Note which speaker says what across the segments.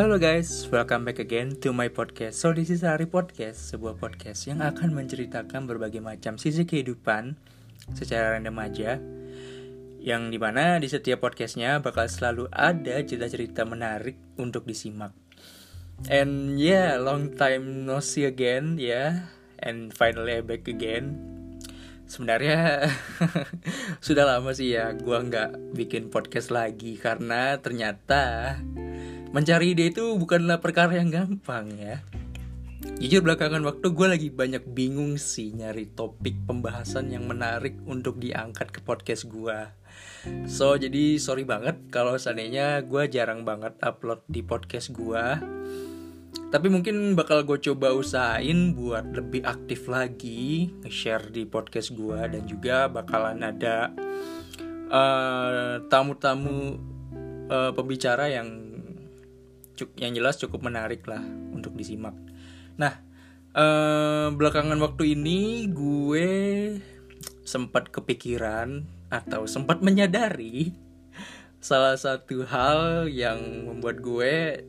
Speaker 1: Halo guys, welcome back again to my podcast. So this is Hari Podcast, sebuah podcast yang akan menceritakan berbagai macam sisi kehidupan secara random aja. Yang di mana di setiap podcastnya bakal selalu ada cerita-cerita menarik untuk disimak. And yeah, long time no see again, ya. Yeah. And finally back again. Sebenarnya sudah lama sih ya gua nggak bikin podcast lagi karena ternyata mencari ide itu bukanlah perkara yang gampang ya. Jujur belakangan waktu gue lagi banyak bingung sih nyari topik pembahasan yang menarik untuk diangkat ke podcast gue. So jadi sorry banget kalau seandainya gue jarang banget upload di podcast gue. Tapi mungkin bakal gue coba usahain buat lebih aktif lagi nge-share di podcast gue dan juga bakalan ada uh, tamu-tamu uh, pembicara yang yang jelas cukup menarik lah untuk disimak. Nah, eh, belakangan waktu ini gue sempat kepikiran atau sempat menyadari salah satu hal yang membuat gue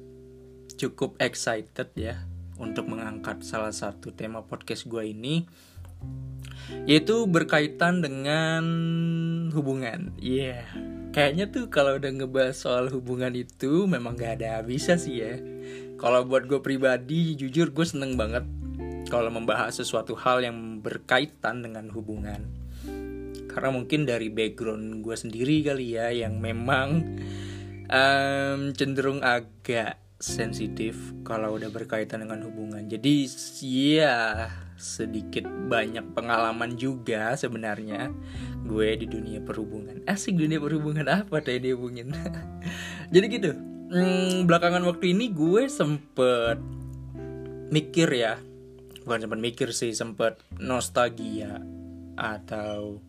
Speaker 1: cukup excited ya untuk mengangkat salah satu tema podcast gue ini yaitu berkaitan dengan hubungan. Yeah. Kayaknya tuh kalau udah ngebahas soal hubungan itu memang gak ada habisnya sih ya. Kalau buat gue pribadi, jujur gue seneng banget kalau membahas sesuatu hal yang berkaitan dengan hubungan. Karena mungkin dari background gue sendiri kali ya yang memang um, cenderung agak sensitif kalau udah berkaitan dengan hubungan. Jadi ya sedikit banyak pengalaman juga sebenarnya gue di dunia perhubungan asik dunia perhubungan apa tadi dihubungin jadi gitu hmm, belakangan waktu ini gue sempet mikir ya bukan sempet mikir sih sempet nostalgia atau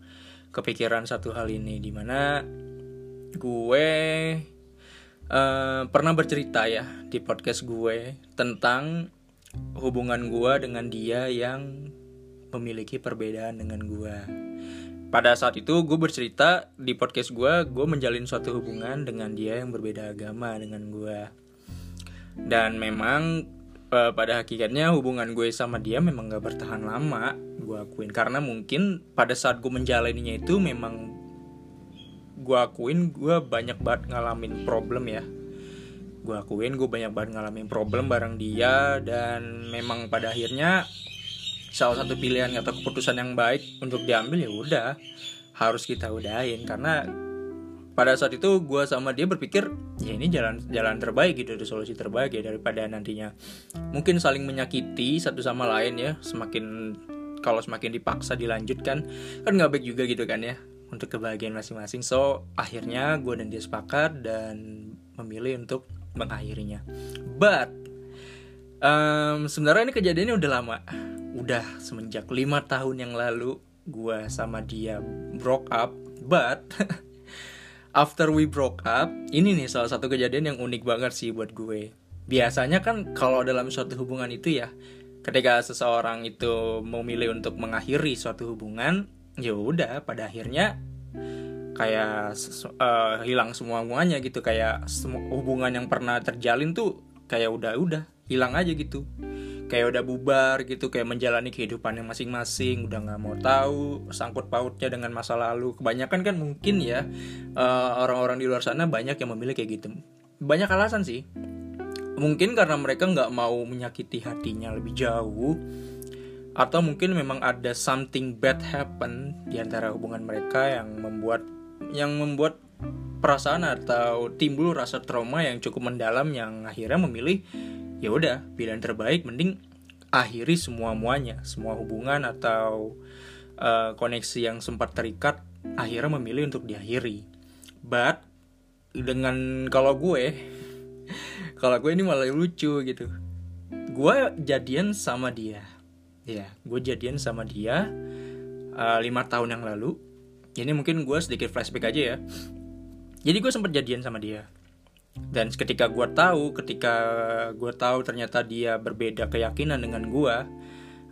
Speaker 1: kepikiran satu hal ini di mana gue uh, pernah bercerita ya di podcast gue tentang hubungan gue dengan dia yang memiliki perbedaan dengan gue. Pada saat itu gue bercerita di podcast gue, gue menjalin suatu hubungan dengan dia yang berbeda agama dengan gue. Dan memang uh, pada hakikatnya hubungan gue sama dia memang gak bertahan lama, gue akuin. Karena mungkin pada saat gue menjalaninya itu memang gue akuin gue banyak banget ngalamin problem ya. Gue akuin gue banyak banget ngalamin problem bareng dia dan memang pada akhirnya salah satu pilihan atau keputusan yang baik untuk diambil ya udah harus kita udahin. Karena pada saat itu gue sama dia berpikir ya ini jalan jalan terbaik gitu solusi terbaik ya daripada nantinya. Mungkin saling menyakiti satu sama lain ya semakin kalau semakin dipaksa dilanjutkan kan nggak baik juga gitu kan ya untuk kebahagiaan masing-masing so akhirnya gue dan dia sepakat dan memilih untuk mengakhirinya. But um, sebenarnya ini kejadiannya udah lama, udah semenjak lima tahun yang lalu gue sama dia broke up. But after we broke up, ini nih salah satu kejadian yang unik banget sih buat gue. Biasanya kan kalau dalam suatu hubungan itu ya, ketika seseorang itu memilih untuk mengakhiri suatu hubungan, ya udah pada akhirnya kayak uh, hilang semua semuanya gitu. Kayak semua hubungan yang pernah terjalin tuh kayak udah udah hilang aja gitu. Kayak udah bubar gitu kayak menjalani kehidupan yang masing-masing udah nggak mau tahu sangkut pautnya dengan masa lalu. Kebanyakan kan mungkin ya eh, orang-orang uh, di luar sana banyak yang memilih kayak gitu. Banyak alasan sih. Mungkin karena mereka nggak mau menyakiti hatinya lebih jauh atau mungkin memang ada something bad happen di antara hubungan mereka yang membuat yang membuat perasaan atau timbul rasa trauma yang cukup mendalam yang akhirnya memilih ya udah pilihan terbaik mending akhiri semua muanya semua hubungan atau uh, koneksi yang sempat terikat akhirnya memilih untuk diakhiri. But dengan kalau gue kalau gue ini malah lucu gitu. Gue jadian sama dia ya gue jadian sama dia uh, lima tahun yang lalu. Ini mungkin gue sedikit flashback aja ya. Jadi gue sempat jadian sama dia. Dan ketika gue tahu ketika gue tahu ternyata dia berbeda keyakinan dengan gue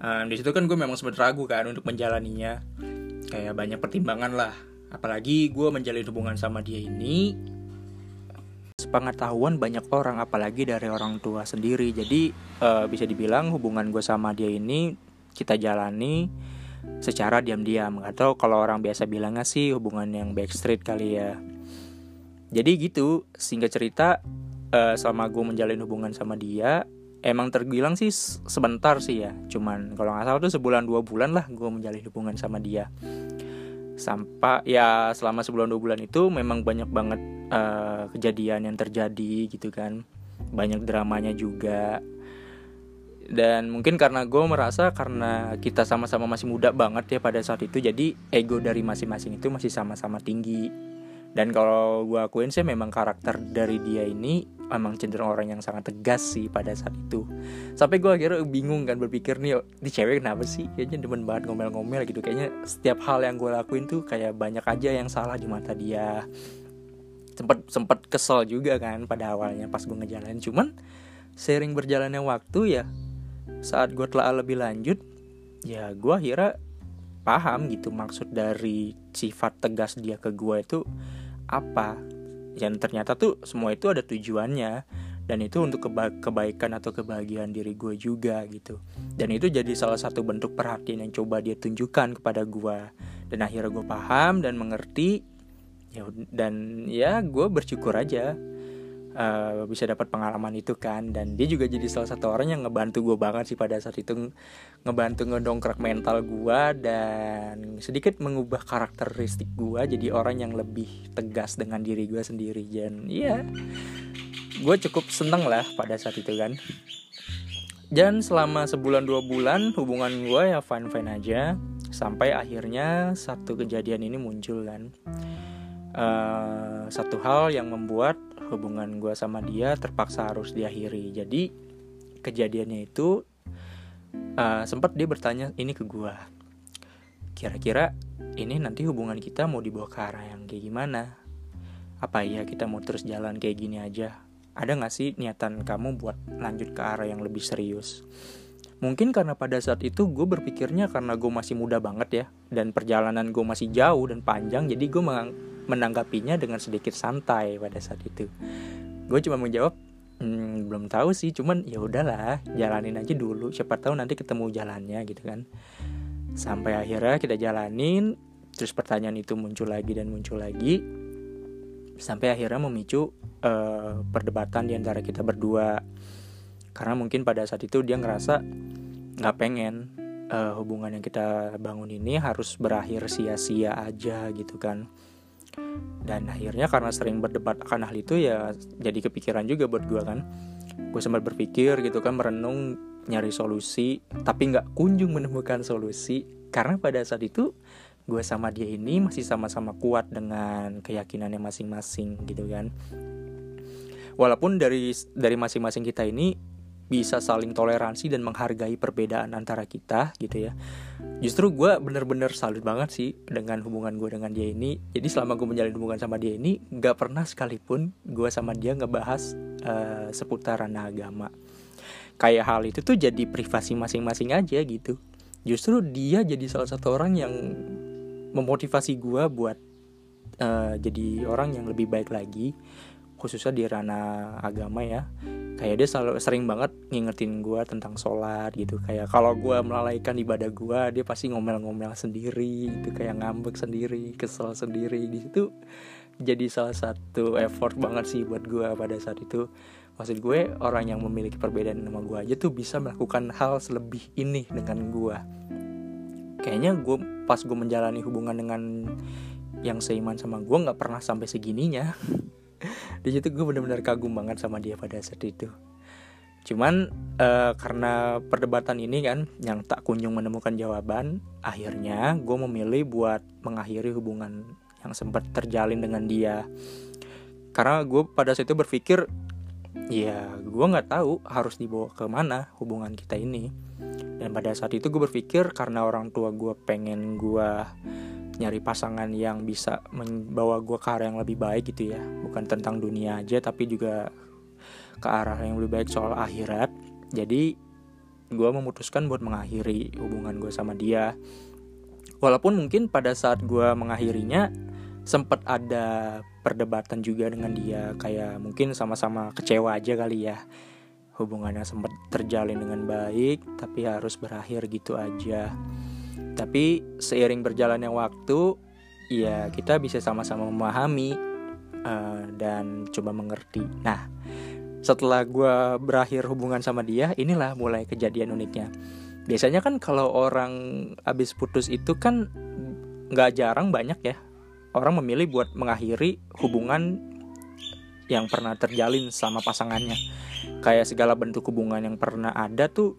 Speaker 1: um, di situ kan gue memang sempat ragu kan untuk menjalaninya. Kayak banyak pertimbangan lah. Apalagi gue menjalin hubungan sama dia ini sepengetahuan banyak orang apalagi dari orang tua sendiri. Jadi uh, bisa dibilang hubungan gue sama dia ini kita jalani secara diam-diam. Atau kalau orang biasa bilangnya sih hubungan yang backstreet kali ya. Jadi gitu sehingga cerita uh, selama gue menjalin hubungan sama dia emang terbilang sih sebentar sih ya. Cuman kalau nggak salah tuh sebulan dua bulan lah gue menjalin hubungan sama dia. Sampai ya selama sebulan dua bulan itu memang banyak banget uh, kejadian yang terjadi gitu kan. Banyak dramanya juga. Dan mungkin karena gue merasa karena kita sama-sama masih muda banget ya pada saat itu jadi ego dari masing-masing itu masih sama-sama tinggi. Dan kalau gue akuin sih memang karakter dari dia ini memang cenderung orang yang sangat tegas sih pada saat itu. Sampai gue akhirnya bingung kan berpikir nih di cewek kenapa sih? Kayaknya demen banget ngomel-ngomel gitu. Kayaknya setiap hal yang gue lakuin tuh kayak banyak aja yang salah di mata dia sempet sempet kesel juga kan pada awalnya pas gue ngejalanin. Cuman sering berjalannya waktu ya saat gue telah lebih lanjut ya gue akhirnya paham gitu maksud dari sifat tegas dia ke gue itu apa. Dan ternyata tuh semua itu ada tujuannya dan itu untuk keba kebaikan atau kebahagiaan diri gue juga gitu. Dan itu jadi salah satu bentuk perhatian yang coba dia tunjukkan kepada gue dan akhirnya gue paham dan mengerti ya dan ya gue bersyukur aja uh, bisa dapat pengalaman itu kan. Dan dia juga jadi salah satu orang yang ngebantu gue banget sih pada saat itu ngebantu ngedongkrak mental gue dan sedikit mengubah karakteristik gue jadi orang yang lebih tegas dengan diri gue sendiri. Dan iya gue cukup seneng lah pada saat itu kan. Dan selama sebulan dua bulan hubungan gue ya fine fine aja. Sampai akhirnya satu kejadian ini muncul kan uh, satu hal yang membuat hubungan gue sama dia terpaksa harus diakhiri. Jadi kejadiannya itu uh, sempat dia bertanya ini ke gue kira-kira ini nanti hubungan kita mau dibawa ke arah yang kayak gimana? Apa iya kita mau terus jalan kayak gini aja? Ada gak sih niatan kamu buat lanjut ke arah yang lebih serius? Mungkin karena pada saat itu gue berpikirnya karena gue masih muda banget ya dan perjalanan gue masih jauh dan panjang jadi gue menanggapinya dengan sedikit santai pada saat itu. Gue cuma menjawab hmm, belum tahu sih cuman ya udahlah jalanin aja dulu. Siapa tahu nanti ketemu jalannya gitu kan. Sampai akhirnya kita jalanin terus pertanyaan itu muncul lagi dan muncul lagi. Sampai akhirnya memicu uh, perdebatan di antara kita berdua. Karena mungkin pada saat itu dia ngerasa nggak pengen uh, hubungan yang kita bangun ini harus berakhir sia-sia aja gitu kan dan akhirnya karena sering berdebat akan hal itu ya jadi kepikiran juga buat gue kan. Gue sempat berpikir gitu kan merenung nyari solusi tapi nggak kunjung menemukan solusi. Karena pada saat itu gue sama dia ini masih sama-sama kuat dengan keyakinannya masing-masing gitu kan. Walaupun dari dari masing-masing kita ini bisa saling toleransi dan menghargai perbedaan antara kita gitu ya. Justru gue bener-bener salut banget sih dengan hubungan gue dengan dia ini. Jadi selama gue menjalin hubungan sama dia ini gak pernah sekalipun gue sama dia ngebahas uh, seputaran agama. Kayak hal itu tuh jadi privasi masing-masing aja gitu. Justru dia jadi salah satu orang yang memotivasi gue buat uh, jadi orang yang lebih baik lagi khususnya di ranah agama ya. Kayak dia selalu sering banget ngingetin gue tentang sholat gitu. Kayak kalau gue melalaikan ibadah gue dia pasti ngomel-ngomel sendiri gitu. Kayak ngambek sendiri kesel sendiri. Di situ jadi salah satu effort banget sih buat gue pada saat itu. Maksud gue orang yang memiliki perbedaan sama gue aja tuh bisa melakukan hal selebih ini dengan gue kayaknya gue pas gue menjalani hubungan dengan yang seiman sama gue nggak pernah sampai segininya di situ gue bener-bener kagum banget sama dia pada saat itu. Cuman uh, karena perdebatan ini kan yang tak kunjung menemukan jawaban akhirnya gue memilih buat mengakhiri hubungan yang sempat terjalin dengan dia. Karena gue pada saat itu berpikir ya gue nggak tahu harus dibawa ke mana hubungan kita ini. Dan pada saat itu gue berpikir karena orang tua gue pengen gue nyari pasangan yang bisa membawa gue ke arah yang lebih baik gitu ya. Bukan tentang dunia aja tapi juga ke arah yang lebih baik soal akhirat. Jadi gue memutuskan buat mengakhiri hubungan gue sama dia. Walaupun mungkin pada saat gue mengakhirinya sempat ada perdebatan juga dengan dia. Kayak mungkin sama-sama kecewa aja kali ya. Hubungannya sempat terjalin dengan baik tapi harus berakhir gitu aja tapi seiring berjalannya waktu ya kita bisa sama-sama memahami uh, dan coba mengerti. Nah setelah gue berakhir hubungan sama dia inilah mulai kejadian uniknya. Biasanya kan kalau orang habis putus itu kan nggak jarang banyak ya orang memilih buat mengakhiri hubungan yang pernah terjalin sama pasangannya. Kayak segala bentuk hubungan yang pernah ada tuh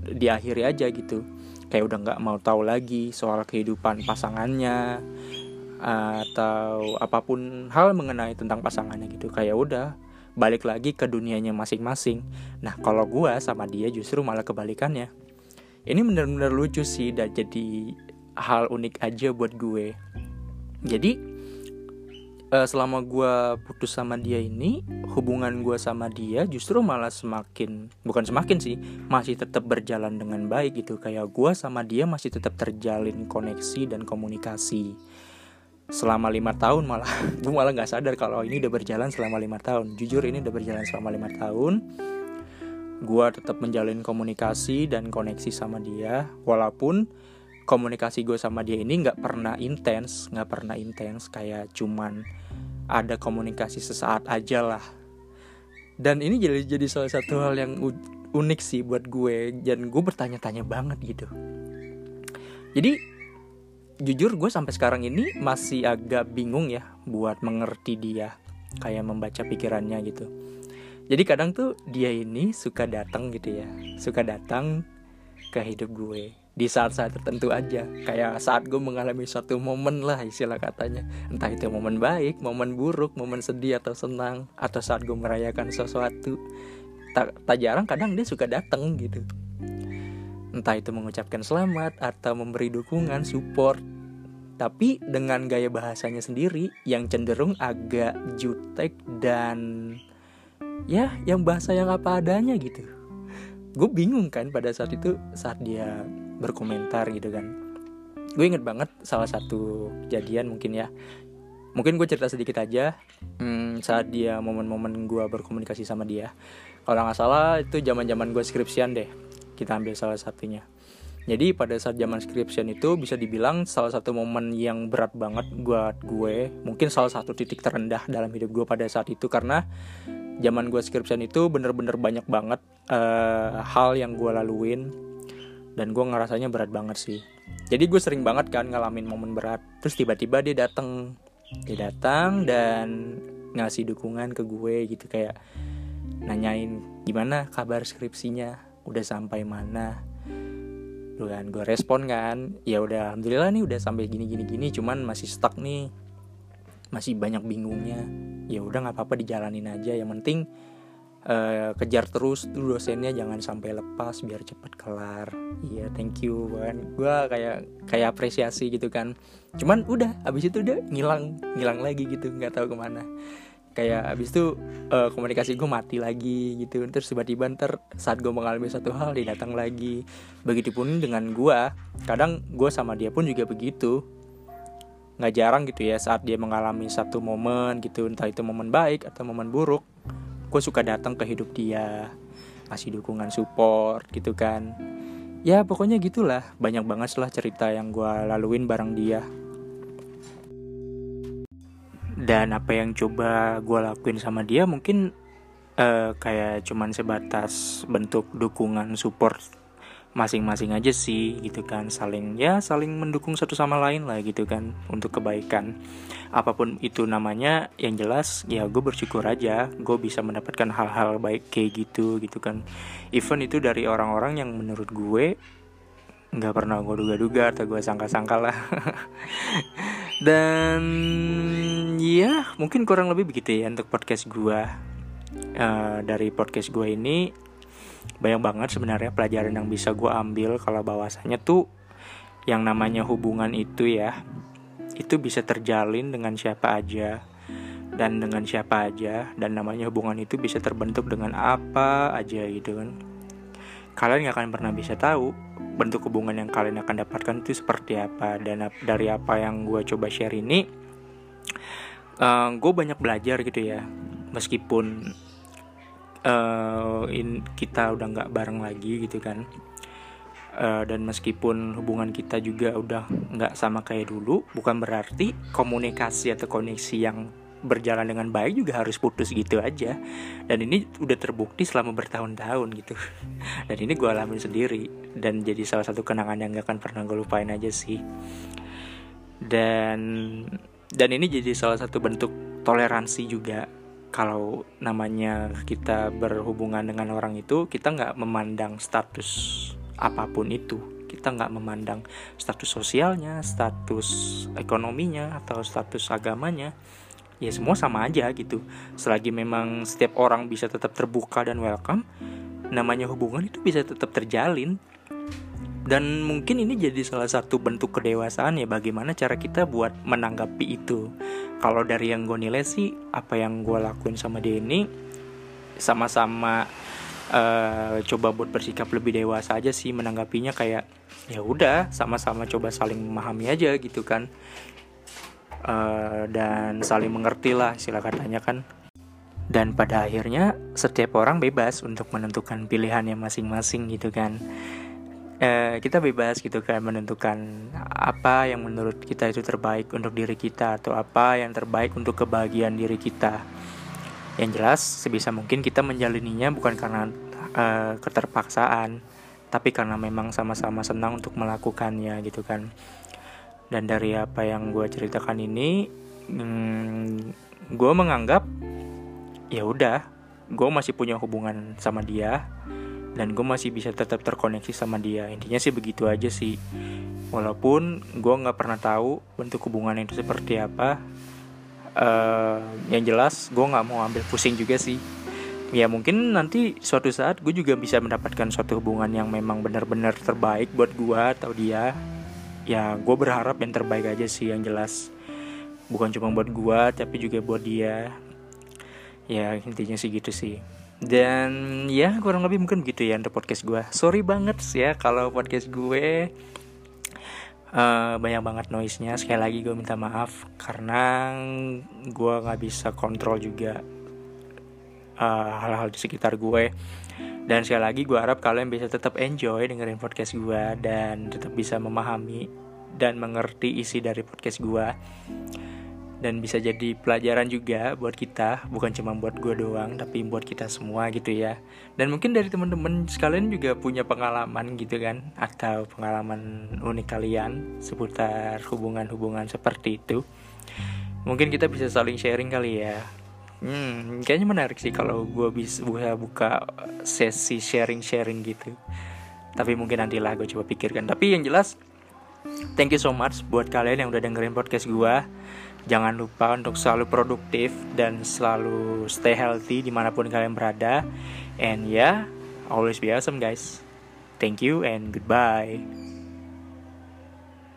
Speaker 1: diakhiri aja gitu kayak udah nggak mau tahu lagi soal kehidupan pasangannya atau apa pun hal mengenai tentang pasangannya gitu. Kayak udah balik lagi ke dunianya masing-masing. Nah kalau gue sama dia justru malah kebalikannya. Ini bener-bener lucu sih dan jadi hal unik aja buat gue. Jadi uh, selama gue putus sama dia ini hubungan gue sama dia justru malah semakin bukan semakin sih masih tetap berjalan dengan baik gitu. Kayak gue sama dia masih tetap terjalin koneksi dan komunikasi. Selama lima tahun malah gue malah nggak sadar kalau ini udah berjalan selama lima tahun. Jujur ini udah berjalan selama lima tahun. Gue tetap menjalin komunikasi dan koneksi sama dia walaupun komunikasi gue sama dia ini nggak pernah intens nggak pernah intens kayak cuman ada komunikasi sesaat aja lah. Dan ini jadi jadi salah satu hal yang unik sih buat gue dan gue bertanya-tanya banget gitu. Jadi jujur gue sampai sekarang ini masih agak bingung ya buat mengerti dia kayak membaca pikirannya gitu. Jadi kadang tuh dia ini suka datang gitu ya suka datang ke hidup gue di saat-saat tertentu aja. Kayak saat gue mengalami suatu momen lah istilah katanya. Entah itu momen baik momen buruk momen sedih atau senang atau saat gue merayakan sesuatu. Tak, tak jarang kadang dia suka datang gitu. Entah itu mengucapkan selamat atau memberi dukungan support. Tapi dengan gaya bahasanya sendiri yang cenderung agak jutek dan ya yang bahasa yang apa adanya gitu. Gue bingung kan pada saat itu saat dia berkomentar gitu kan. Gue inget banget salah satu kejadian mungkin ya. Mungkin gue cerita sedikit aja hmm, saat dia momen-momen gue berkomunikasi sama dia. Kalau nggak salah itu zaman zaman gue skripsian deh. Kita ambil salah satunya. Jadi pada saat zaman skripsian itu bisa dibilang salah satu momen yang berat banget buat gue mungkin salah satu titik terendah dalam hidup gue pada saat itu. Karena zaman gue skripsian itu bener-bener banyak banget uh, hal yang gue laluin dan gue ngerasanya berat banget sih. Jadi gue sering banget kan ngalamin momen berat. Terus tiba-tiba dia datang dia datang dan ngasih dukungan ke gue gitu kayak nanyain gimana kabar skripsinya? Udah sampai mana? Duh kan gue respon kan ya udah alhamdulillah nih udah sampai gini gini gini cuman masih stuck nih. Masih banyak bingungnya. Ya udah nggak apa-apa dijalanin aja. Yang penting uh, kejar terus tuh dosennya jangan sampai lepas biar cepet kelar. Iya yeah, thank you kan gue kayak kayak apresiasi gitu kan. Cuman udah abis itu udah ngilang ngilang lagi gitu nggak tahu ke mana. Kayak abis itu uh, komunikasi gue mati lagi gitu. Terus tiba-tiba ntar saat gue mengalami satu hal dia datang lagi. Begitupun dengan gue kadang gue sama dia pun juga begitu. Nggak jarang gitu ya saat dia mengalami satu momen gitu entah itu momen baik atau momen buruk gue suka datang ke hidup dia kasih dukungan support gitu kan. Ya pokoknya gitulah. Banyak banget lah cerita yang gue laluin bareng dia. Dan apa yang coba gue lakuin sama dia mungkin uh, kayak cuman sebatas bentuk dukungan support masing-masing aja sih gitu kan. Saling ya saling mendukung satu sama lain lah gitu kan untuk kebaikan. Apa pun itu namanya yang jelas ya gue bersyukur aja gue bisa mendapatkan hal-hal baik kayak gitu gitu kan. Even itu dari orang-orang yang menurut gue nggak pernah gue duga-duga atau gue sangka-sangka lah. Dan ya mungkin kurang lebih begitu ya untuk podcast gue uh, dari podcast gue ini banyak banget sebenarnya pelajaran yang bisa gue ambil kalau bahwasanya tuh yang namanya hubungan itu ya itu bisa terjalin dengan siapa aja dan dengan siapa aja dan namanya hubungan itu bisa terbentuk dengan apa aja gitu kan. Kalian gak akan pernah bisa tahu bentuk hubungan yang kalian akan dapatkan itu seperti apa dan dari apa yang gue coba share ini uh, gue banyak belajar gitu ya. Meskipun uh, in, kita udah nggak bareng lagi gitu kan. Uh, dan meskipun hubungan kita juga udah nggak sama kayak dulu bukan berarti komunikasi atau koneksi yang berjalan dengan baik juga harus putus gitu aja. Dan ini udah terbukti selama bertahun-tahun gitu. Dan ini gue alamin sendiri. Dan jadi salah satu kenangan yang gak akan pernah gue lupain aja sih. Dan dan ini jadi salah satu bentuk toleransi juga kalau namanya kita berhubungan dengan orang itu kita nggak memandang status apa pun itu. Kita nggak memandang status sosialnya status ekonominya atau status agamanya. Ya semua sama aja gitu. Selagi memang setiap orang bisa tetap terbuka dan welcome namanya hubungan itu bisa tetap terjalin dan mungkin ini jadi salah satu bentuk kedewasaan ya bagaimana cara kita buat menanggapi itu. Kalau dari yang gue nilai sih apa yang gue lakuin sama dia ini sama-sama uh, coba buat bersikap lebih dewasa aja sih menanggapinya kayak ya udah sama-sama coba saling memahami aja gitu kan. Uh, dan saling mengerti lah istilah katanya kan. Dan pada akhirnya setiap orang bebas untuk menentukan pilihannya masing-masing gitu kan uh, kita bebas gitu kan menentukan apa yang menurut kita itu terbaik untuk diri kita atau apa yang terbaik untuk kebahagiaan diri kita. Yang jelas sebisa mungkin kita menjalininya bukan karena uh, keterpaksaan tapi karena memang sama-sama senang untuk melakukannya gitu kan. Dan dari apa yang gue ceritakan ini hmm, gue menganggap ya udah gue masih punya hubungan sama dia dan gue masih bisa tetap terkoneksi sama dia. Intinya sih begitu aja sih. Walaupun gue nggak pernah tahu bentuk hubungan itu seperti apa. Uh, yang jelas gue nggak mau ambil pusing juga sih. Ya mungkin nanti suatu saat gue juga bisa mendapatkan suatu hubungan yang memang benar-benar terbaik buat gue atau dia. Ya gue berharap yang terbaik aja sih yang jelas. Bukan cuma buat gue tapi juga buat dia. Ya intinya sih gitu sih dan ya kurang lebih mungkin begitu ya untuk podcast gue sorry banget sih ya kalau podcast gue uh, banyak banget noise nya sekali lagi gue minta maaf karena gue nggak bisa kontrol juga eh, hal-hal uh, di sekitar gue. Dan sekali lagi gue harap kalian bisa tetap enjoy dengerin podcast gue dan tetap bisa memahami dan mengerti isi dari podcast gue dan bisa jadi pelajaran juga buat kita bukan cuma buat gue doang tapi buat kita semua gitu ya dan mungkin dari teman-teman sekalian juga punya pengalaman gitu kan atau pengalaman unik kalian seputar hubungan-hubungan seperti itu mungkin kita bisa saling sharing kali ya Hmm, kayaknya menarik sih kalau gue bisa buka sesi sharing-sharing gitu. Tapi mungkin nantilah gue coba pikirkan. Tapi yang jelas, thank you so much buat kalian yang udah dengerin podcast gue. Jangan lupa untuk selalu produktif dan selalu stay healthy di mana pun kalian berada. And yeah, always be awesome guys. Thank you and goodbye.